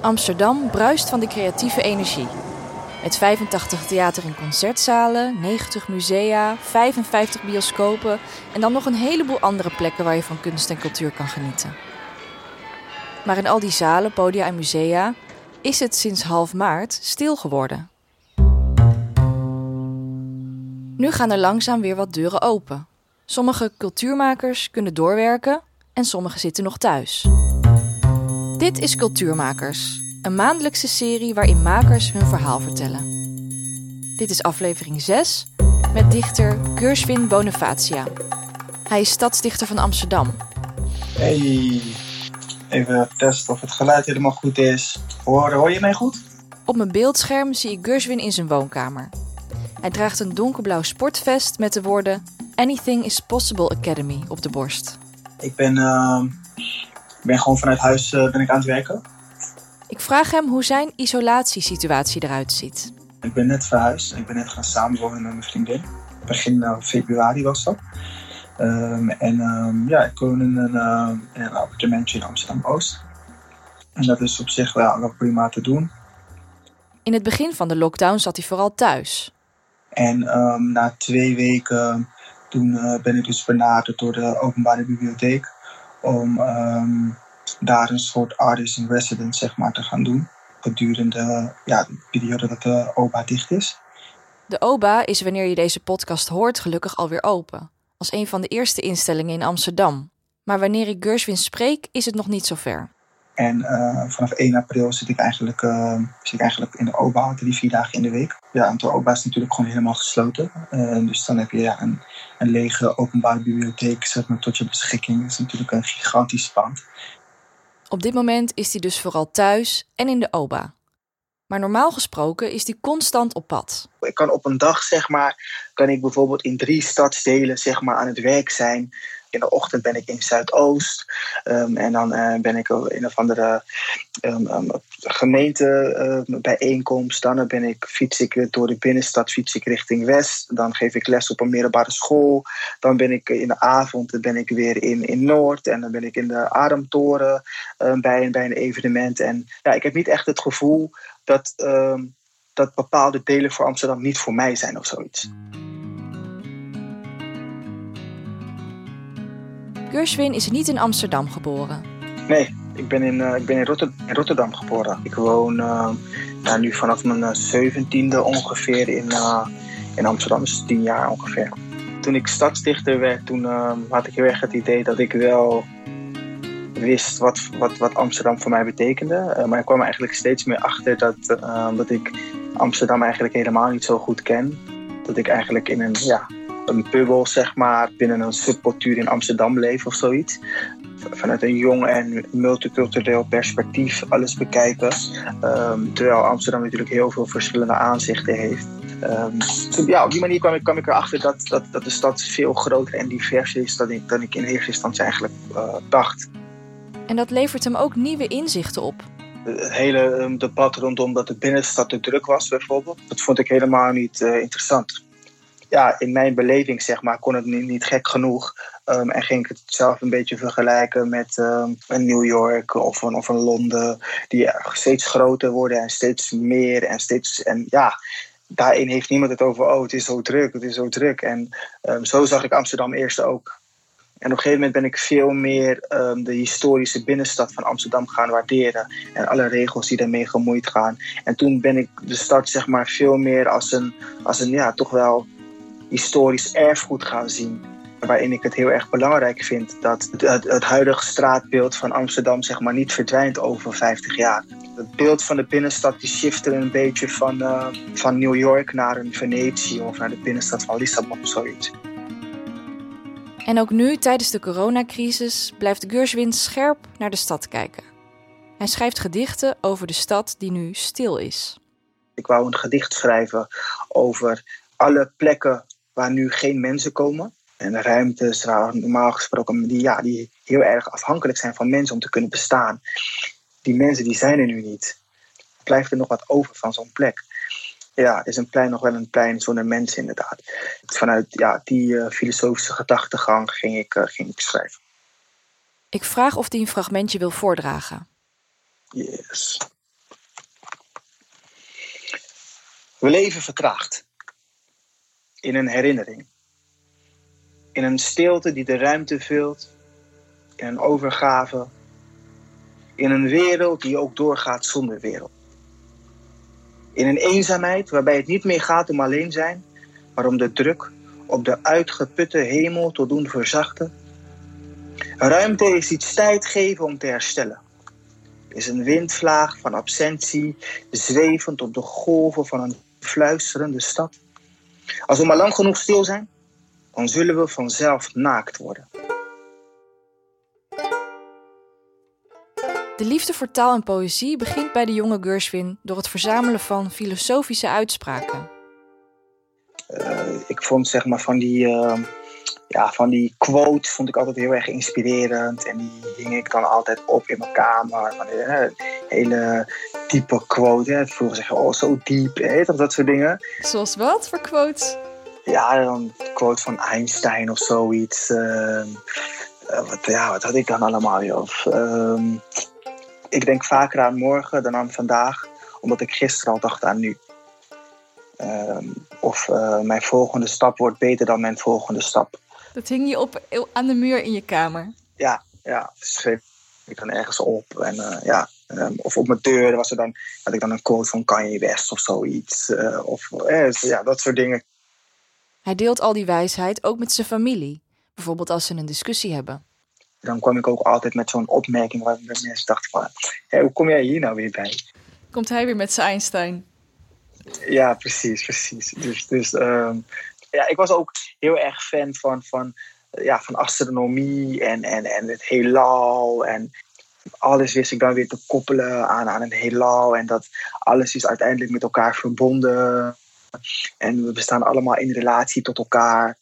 Amsterdam bruist van de creatieve energie. Met 85 theater- en concertzalen, 90 musea, 55 bioscopen en dan nog een heleboel andere plekken waar je van kunst en cultuur kan genieten. Maar in al die zalen, podia en musea is het sinds half maart stil geworden. Nu gaan er langzaam weer wat deuren open. Sommige cultuurmakers kunnen doorwerken en sommigen zitten nog thuis. Dit is Cultuurmakers, een maandelijkse serie waarin makers hun verhaal vertellen. Dit is aflevering 6 met dichter Gershwin Bonifacia. Hij is stadsdichter van Amsterdam. Hey, even testen of het geluid helemaal goed is. Hoor, hoor je mij goed? Op mijn beeldscherm zie ik Gershwin in zijn woonkamer. Hij draagt een donkerblauw sportvest met de woorden Anything is Possible Academy op de borst. Ik ben, uh, ben gewoon vanuit huis uh, ben ik aan het werken. Ik vraag hem hoe zijn isolatiesituatie eruit ziet. Ik ben net verhuisd. Ik ben net gaan samenwonen met mijn vriendin. Begin uh, februari was dat. Um, en um, ja, ik woon in een, uh, in een appartementje in Amsterdam-Oost. En dat is op zich wel, wel prima te doen. In het begin van de lockdown zat hij vooral thuis. En um, na twee weken toen uh, ben ik dus benaderd door de openbare bibliotheek om um, daar een soort artist in residence zeg maar, te gaan doen. Gedurende ja, de periode dat de OBA dicht is. De OBA is wanneer je deze podcast hoort gelukkig alweer open. Als een van de eerste instellingen in Amsterdam. Maar wanneer ik Gershwin spreek is het nog niet zo ver. En uh, vanaf 1 april zit ik, eigenlijk, uh, zit ik eigenlijk in de OBA, drie, vier dagen in de week. Ja, want de OBA is natuurlijk gewoon helemaal gesloten. Uh, dus dan heb je ja, een, een lege openbare bibliotheek zeg maar, tot je beschikking. Dat is natuurlijk een gigantisch pand. Op dit moment is hij dus vooral thuis en in de OBA. Maar normaal gesproken is hij constant op pad. Ik kan op een dag, zeg maar, kan ik bijvoorbeeld in drie stadsdelen zeg maar, aan het werk zijn. In de ochtend ben ik in Zuidoost. Um, en dan uh, ben ik in een of andere um, bijeenkomst. Dan ben ik, fiets ik door de binnenstad fiets ik richting West. Dan geef ik les op een middelbare school. Dan ben ik in de avond ben ik weer in, in Noord. En dan ben ik in de Ademtoren bij, bij een evenement. En ja, ik heb niet echt het gevoel dat, dat bepaalde delen voor Amsterdam niet voor mij zijn of zoiets. Gershwin is niet in Amsterdam geboren. Nee, ik ben in, uh, ik ben in, in, Rotterdam geboren. Ik woon uh, nou, nu vanaf mijn zeventiende ongeveer in, in Amsterdam, dus tien jaar ongeveer. Toen ik stadsdichter werd, toen had ik heel erg het idee dat ik wel wist wat, wat, wat Amsterdam voor mij betekende. maar ik kwam eigenlijk steeds meer achter dat, dat ik Amsterdam eigenlijk helemaal niet zo goed ken. Dat ik eigenlijk in een, ja, een bubbel, zeg maar, binnen een subcultuur in Amsterdam leef of zoiets. Vanuit een jong en multicultureel perspectief alles bekijken. Um, terwijl Amsterdam natuurlijk heel veel verschillende aanzichten heeft. Um, dus ja, op die manier kwam ik, kwam ik erachter dat, dat, dat de stad veel groter en divers is dan ik, dan ik in eerste instantie eigenlijk uh, dacht. En dat levert hem ook nieuwe inzichten op. Het hele um, debat rondom dat de binnenstad te druk was, bijvoorbeeld, dat vond ik helemaal niet uh, interessant ja, in mijn beleving zeg maar, kon het niet, niet gek genoeg. Um, en ging ik het zelf een beetje vergelijken met um, een New York of een, of een Londen. Die steeds groter worden en steeds meer. En, steeds, en ja, daarin heeft niemand het over, oh het is zo druk, het is zo druk. En um, zo zag ik Amsterdam eerst ook. En op een gegeven moment ben ik veel meer de historische binnenstad van Amsterdam gaan waarderen. En alle regels die daarmee gemoeid gaan. En toen ben ik de stad zeg maar veel meer als een, als een ja, toch wel historisch erfgoed gaan zien. Waarin ik het heel erg belangrijk vind dat het, het, huidige straatbeeld van Amsterdam zeg maar, niet verdwijnt over 50 jaar. Het beeld van de binnenstad die shifte een beetje van, uh, van New York naar een Venetië of naar de binnenstad van Lissabon of zoiets. En ook nu, tijdens de coronacrisis, blijft Gershwin scherp naar de stad kijken. Hij schrijft gedichten over de stad die nu stil is. Ik wou een gedicht schrijven over alle plekken waar nu geen mensen komen. En ruimtes waar normaal gesproken, die, ja, die heel erg afhankelijk zijn van mensen om te kunnen bestaan. Die mensen die zijn er nu niet. Blijft er nog wat over van zo'n plek. Ja, is een plein nog wel een plein zonder mensen inderdaad. Vanuit ja, die eh, filosofische gedachtegang ging ik, eh, ging ik schrijven. Ik vraag of die een fragmentje wil voordragen. Yes. We leven vertraagd. In een herinnering. In een stilte die de ruimte vult. In een overgave. In een wereld die ook doorgaat zonder wereld. In een eenzaamheid waarbij het niet meer gaat om alleen zijn, maar om de druk op de uitgeputte hemel te doen verzachten. Ruimte is iets tijd geven om te herstellen. Is een windvlaag van absentie, zwevend op de golven van een fluisterende stad. Als we maar lang genoeg stil zijn, dan zullen we vanzelf naakt worden. De liefde voor taal en poëzie begint bij de jonge Gershwin door het verzamelen van filosofische uitspraken. Uh, ik vond zeg maar van die, uh, ja, van die quotes vond ik altijd heel erg inspirerend. En die hing ik dan altijd op in mijn kamer. Van, uh, hele diepe quote. Hè. Vroeger zeg je, oh zo diep. Hè, dat, dat soort dingen. Zoals wat voor quotes? Ja, dan quote van Einstein of zoiets. wat, ja, wat had ik dan allemaal? Joh? Ehm, ik denk vaker aan morgen dan aan vandaag, omdat ik gisteren al dacht aan nu. Ehm, of uh, mijn volgende stap wordt beter dan mijn volgende stap. Dat hing je op aan de muur in je kamer? Ja, ja. schreef ik dan ergens op. En, uh, ja, um, of op mijn deur was er dan, had ik dan een quote van Kanye West of zoiets. Uh, of ja, dat soort dingen. Hij deelt al die wijsheid ook met zijn familie. Bijvoorbeeld als ze een discussie hebben dan kwam ik ook altijd met zo'n opmerking waar mensen dachten van, hé, hoe kom jij hier nou weer bij? Komt hij weer met zijn Einstein? Ja, precies, precies. Dus, dus uh, ja, ik was ook heel erg fan van, van, ja, van astronomie en, en, en het heelal. En alles wist ik dan weer te koppelen aan, aan een heelal. En dat alles is uiteindelijk met elkaar verbonden. En we bestaan allemaal in relatie tot elkaar.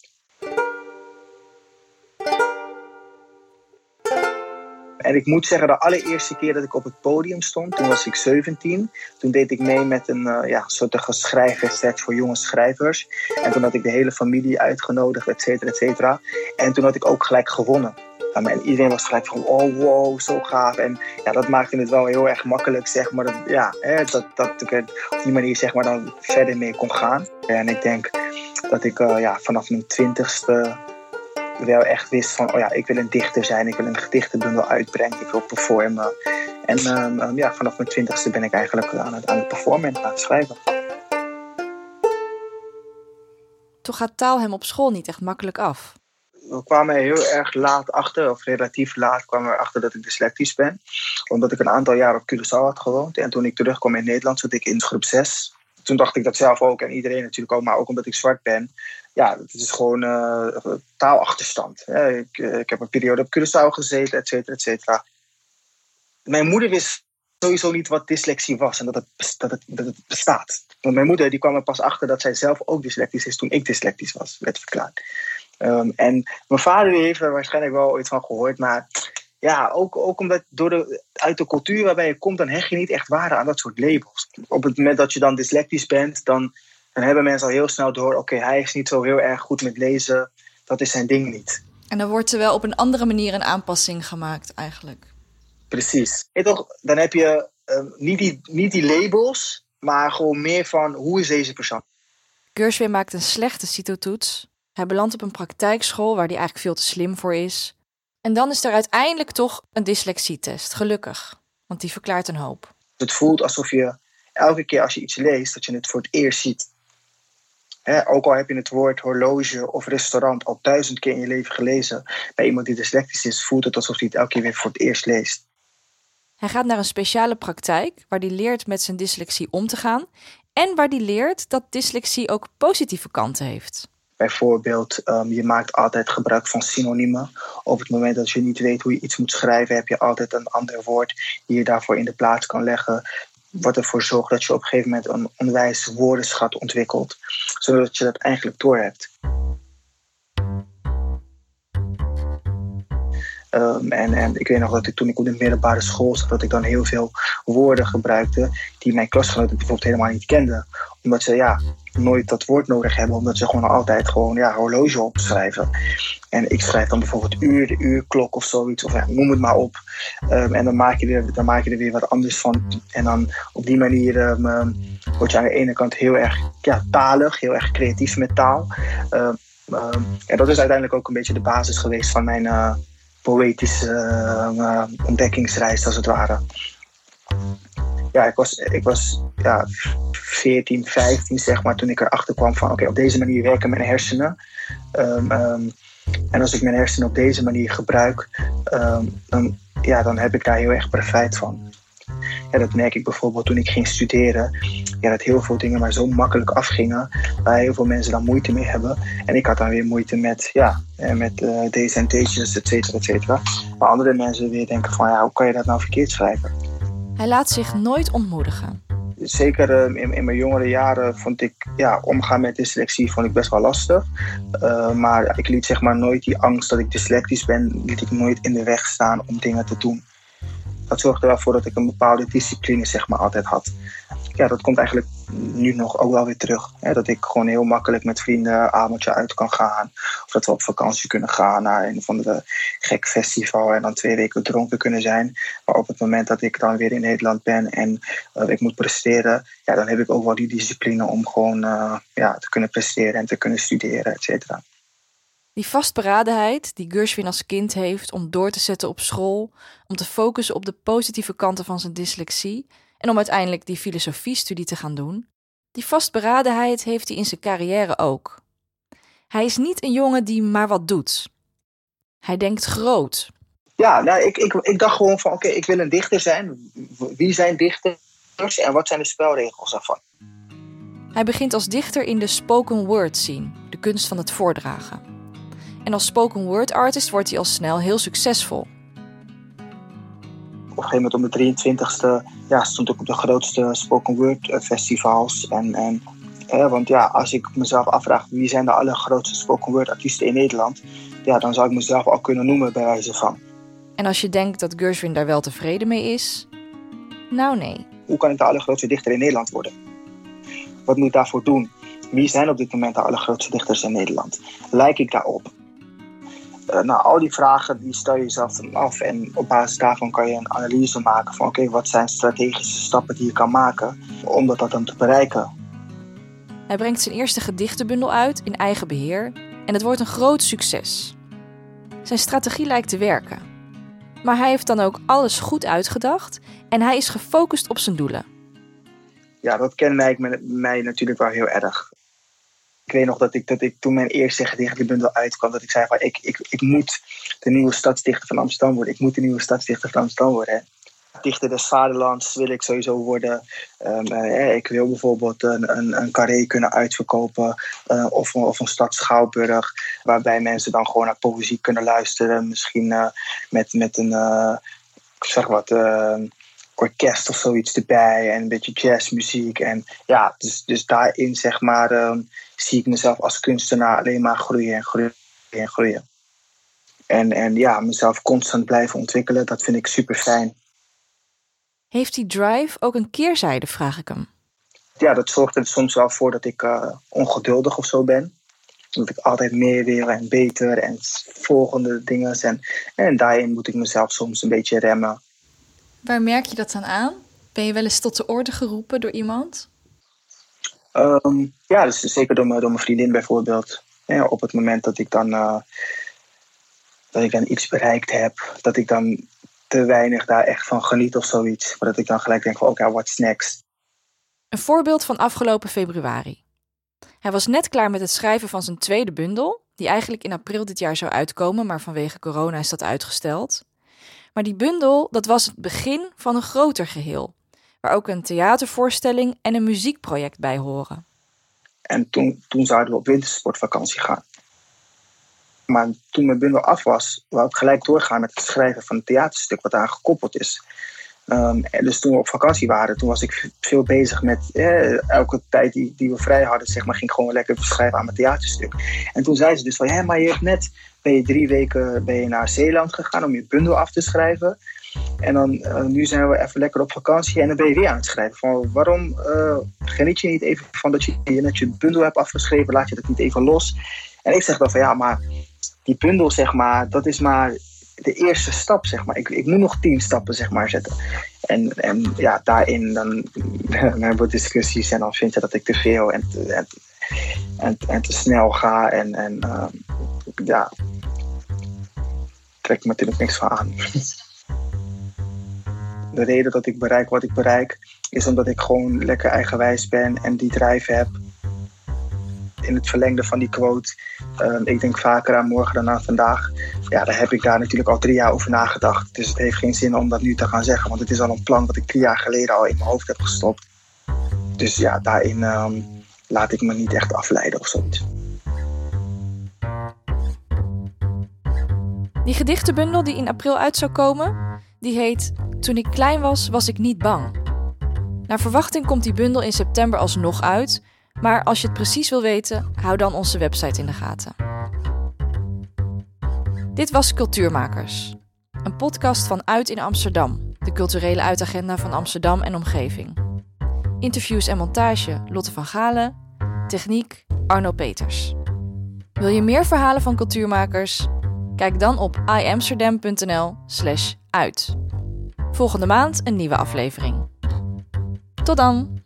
En ik moet zeggen, de allereerste keer dat ik op het podium stond, toen was ik 17. Toen deed ik mee met een uh, ja, soort schrijfwedstrijd voor jonge schrijvers. En toen had ik de hele familie uitgenodigd, et cetera, et cetera. En toen had ik ook gelijk gewonnen. En iedereen was gelijk van, oh wow, zo gaaf. En ja, dat maakte het wel heel erg makkelijk, zeg maar. Dat, ja, hè, dat, dat ik er op die manier zeg maar, dan verder mee kon gaan. En ik denk dat ik uh, ja, vanaf mijn twintigste wel echt wist van, oh ja, ik wil een dichter zijn, ik wil een gedichtenbundel uitbrengen, ik wil performen. En um, um, ja, vanaf mijn twintigste ben ik eigenlijk aan het, aan het performen en aan het schrijven. Toch gaat taal hem op school niet echt makkelijk af. We kwamen er heel erg laat achter, of relatief laat kwamen we achter dat ik dyslectisch ben. Omdat ik een aantal jaar op Curaçao had gewoond. En toen ik terugkwam in Nederland zat ik in groep 6. Toen dacht ik dat zelf ook en iedereen natuurlijk ook, maar ook omdat ik zwart ben ja, het is gewoon uh, taalachterstand. Ik, eh, ik heb een periode op Curaçao gezeten, et cetera, et cetera. Mijn moeder wist sowieso niet wat dyslexie was en dat het, dat het, dat het bestaat. Want mijn moeder die kwam er pas achter dat zij zelf ook dyslectisch is toen ik dyslectisch was, werd verklaard. Um, en mijn vader heeft er waarschijnlijk wel ooit van gehoord, maar ja, ook, ook omdat door de, uit de cultuur waarbij je komt, dan hecht je niet echt waarde aan dat soort labels. Op het moment dat je dan dyslectisch bent, dan dan hebben mensen al heel snel door: oké, hij is niet zo heel erg goed met lezen, dat is zijn ding niet. En dan wordt er wel op een andere manier een aanpassing gemaakt, eigenlijk. Precies. En toch, dan heb je uh, niet, die, niet die labels, maar gewoon meer van hoe is deze persoon. Gershwin maakt een slechte citotoets. Hij belandt op een praktijkschool waar hij eigenlijk veel te slim voor is. En dan is er uiteindelijk toch een dyslexietest, gelukkig. Want die verklaart een hoop. Het voelt alsof je elke keer als je iets leest, dat je het voor het eerst ziet ook al heb je het woord horloge of restaurant al duizend keer in je leven gelezen, bij iemand die dyslectisch is, voelt het alsof hij het elke keer weer voor het eerst leest. Hij gaat naar een speciale praktijk waar hij leert met zijn dyslexie om te gaan en waar hij leert dat dyslexie ook positieve kanten heeft. Bijvoorbeeld, um, je maakt altijd gebruik van synoniemen. Op het moment dat je niet weet hoe je iets moet schrijven, heb je altijd een ander woord die je daarvoor in de plaats kan leggen wat ervoor zorgt dat je op een gegeven moment een onwijs woordenschat ontwikkelt, zodat je dat eigenlijk doorhebt. Ehm, en, ik weet nog dat ik toen ik op de middelbare school zat, dat ik dan heel veel woorden gebruikte die mijn klasgenoten bijvoorbeeld helemaal niet kenden. Omdat ze ja, nooit dat woord nodig hebben, omdat ze gewoon altijd gewoon ja, horloge opschrijven. En ik schrijf dan bijvoorbeeld uur, de uurklok of zoiets, of ja, noem het maar op. Ehm, en dan maak, je er, dan maak je er weer wat anders van. En dan op die manier um, word je aan de ene kant heel erg ja, talig, heel erg creatief met taal. en dat is uiteindelijk ook een beetje de basis geweest van mijn uh, poëtische uh, ontdekkingsreis, als het ware ja, ik was, ik was ja, 14, 15 zeg maar, toen ik erachter kwam van oké, op deze manier werken mijn hersenen. Um, um, en als ik mijn hersenen op deze manier gebruik, um, dan, ja, dan heb ik daar heel erg profijt van. Ja, dat merk ik bijvoorbeeld toen ik ging studeren. Ja, dat heel veel dingen maar zo makkelijk afgingen. Waar heel veel mensen dan moeite mee hebben. En ik had dan weer moeite met, ja, eh, met uh, deze en et cetera, et cetera. Maar andere mensen weer denken van, ja, hoe kan je dat nou verkeerd schrijven? Hij laat zich nooit ontmoedigen. Zeker ehm, in, in, mijn jongere jaren vond ik ja, omgaan met dyslexie vond ik best wel lastig. Uh, maar ik liet zeg maar nooit die angst dat ik dyslectisch ben, liet ik nooit in de weg staan om dingen te doen. Dat zorgde er wel voor dat ik een bepaalde discipline zeg maar altijd had ja, dat komt eigenlijk nu nog ook wel weer terug. Hè? Dat ik gewoon heel makkelijk met vrienden avondje uit kan gaan. Of dat we op vakantie kunnen gaan naar een of andere gek festival en dan twee weken dronken kunnen zijn. Maar op het moment dat ik dan weer in Nederland ben en uh, ik moet presteren, ja, dan heb ik ook wel die discipline om gewoon uh, ja, te kunnen presteren en te kunnen studeren, et cetera. Die vastberadenheid die Gershwin als kind heeft om door te zetten op school, om te focussen op de positieve kanten van zijn dyslexie, en om uiteindelijk die filosofiestudie te gaan doen, die vastberadenheid heeft hij in zijn carrière ook. Hij is niet een jongen die maar wat doet. Hij denkt groot. Ja, nou, ik, ik, ik dacht gewoon van oké, ik wil een dichter zijn. Wie zijn dichters en wat zijn de spelregels daarvan? Hij begint als dichter in de spoken word scene, de kunst van het voordragen. En als spoken word artist wordt hij al snel heel succesvol op een gegeven moment om de 23ste ja, stond ik op de grootste spoken word eh, festivals. En, en, want ja, als ik mezelf afvraag wie zijn de allergrootste spoken word artiesten in Nederland, ja, dan zou ik mezelf al kunnen noemen bij wijze van. En als je denkt dat Gershwin daar wel tevreden mee is, nou nee. Hoe kan ik de allergrootste dichter in Nederland worden? Wat moet ik daarvoor doen? Wie zijn op dit moment de allergrootste dichters in Nederland? Lijk ik daarop? Uh, nou, al die vragen die stel je jezelf dan af en op basis daarvan kan je een analyse maken van oké, wat zijn strategische stappen die je kan maken om dat dan te bereiken. Hij brengt zijn eerste gedichtenbundel uit in eigen beheer en het wordt een groot succes. Zijn strategie lijkt te werken. Maar hij heeft dan ook alles goed uitgedacht en hij is gefocust op zijn doelen. Ja, dat kenmerkt mij natuurlijk wel heel erg ik weet nog dat ik, dat ik toen mijn eerste gedichtenbundel uitkwam, dat ik zei van ik, ik, ik moet de nieuwe stadsdichter van Amsterdam worden. Ik moet de nieuwe stadsdichter van Amsterdam worden. Dichter des Vaderlands wil ik sowieso worden. Um, uh, ik wil bijvoorbeeld een, een, een carré kunnen uitverkopen uh, of, of een stad Schouwburg, waarbij mensen dan gewoon naar poëzie kunnen luisteren. Misschien uh, met, met een, zeg wat, orkest of zoiets erbij en een beetje jazzmuziek. En ja, dus, dus daarin zeg maar um, zie ik mezelf als kunstenaar alleen maar groeien en groeien en groeien. En, en ja, mezelf constant blijven ontwikkelen, dat vind ik super fijn. Heeft die drive ook een keerzijde, vraag ik hem? Ja, dat zorgt er soms wel voor dat ik uh, ongeduldig of zo ben. Dat ik altijd meer wil en beter en volgende dingen. En, en daarin moet ik mezelf soms een beetje remmen. Waar merk je dat dan aan? Ben je wel eens tot de orde geroepen door iemand? Um, ja, dus zeker door mijn, door mijn vriendin bijvoorbeeld. Ja, op het moment dat ik dan uh, dat ik dan iets bereikt heb, dat ik dan te weinig daar echt van geniet of zoiets. Maar dat ik dan gelijk denk van oké, okay, what's next? Een voorbeeld van afgelopen februari. Hij was net klaar met het schrijven van zijn tweede bundel, die eigenlijk in april dit jaar zou uitkomen, maar vanwege corona is dat uitgesteld. Maar die bundel, dat was het begin van een groter geheel, waar ook een theatervoorstelling en een muziekproject bij horen. En toen, toen zouden we op wintersportvakantie gaan. Maar toen mijn bundel af was, wou ik gelijk doorgaan met het schrijven van een theaterstuk wat aan gekoppeld is. Um, dus toen we op vakantie waren, toen was ik veel bezig met eh, elke tijd die, die we vrij hadden, zeg maar, ging ik gewoon lekker schrijven aan mijn theaterstuk. En toen zei ze dus van, hé, maar je hebt net, ben je drie weken ben je naar Zeeland gegaan om je bundel af te schrijven. En dan, uh, nu zijn we even lekker op vakantie en dan ben je weer aan het schrijven. Van waarom uh, geniet je niet even van dat je net je bundel hebt afgeschreven, laat je dat niet even los? En ik zeg dan van ja, maar die bundel, zeg maar, dat is maar de eerste stap, zeg maar. Ik, ik moet nog tien stappen, zeg maar, zetten. En, en ja, daarin dan, dan hebben we discussies en dan vind je dat ik te veel en te, en, en, en te snel ga. En, en uh, ja, trek me natuurlijk niks van aan. De reden dat ik bereik wat ik bereik, is omdat ik gewoon lekker eigenwijs ben en die drive heb in het verlengde van die quote. Ehm, ik denk vaker aan morgen dan aan vandaag. Ja, daar heb ik daar natuurlijk al drie jaar over nagedacht. Dus het heeft geen zin om dat nu te gaan zeggen. Want het is al een plan wat ik drie jaar geleden al in mijn hoofd heb gestopt. Dus ja, daarin ehm, laat ik me niet echt afleiden of zoiets. Die gedichtenbundel die in april uit zou komen, die heet Toen ik klein was, was ik niet bang. Naar verwachting komt die bundel in september alsnog uit, maar als je het precies wil weten, hou dan onze website in de gaten. Dit was Cultuurmakers, een podcast van Uit in Amsterdam, de culturele uitagenda van Amsterdam en omgeving. Interviews en montage Lotte van Galen, techniek Arno Peters. Wil je meer verhalen van cultuurmakers? Kijk dan op iamsterdam.nl/uit. Volgende maand een nieuwe aflevering. Tot dan!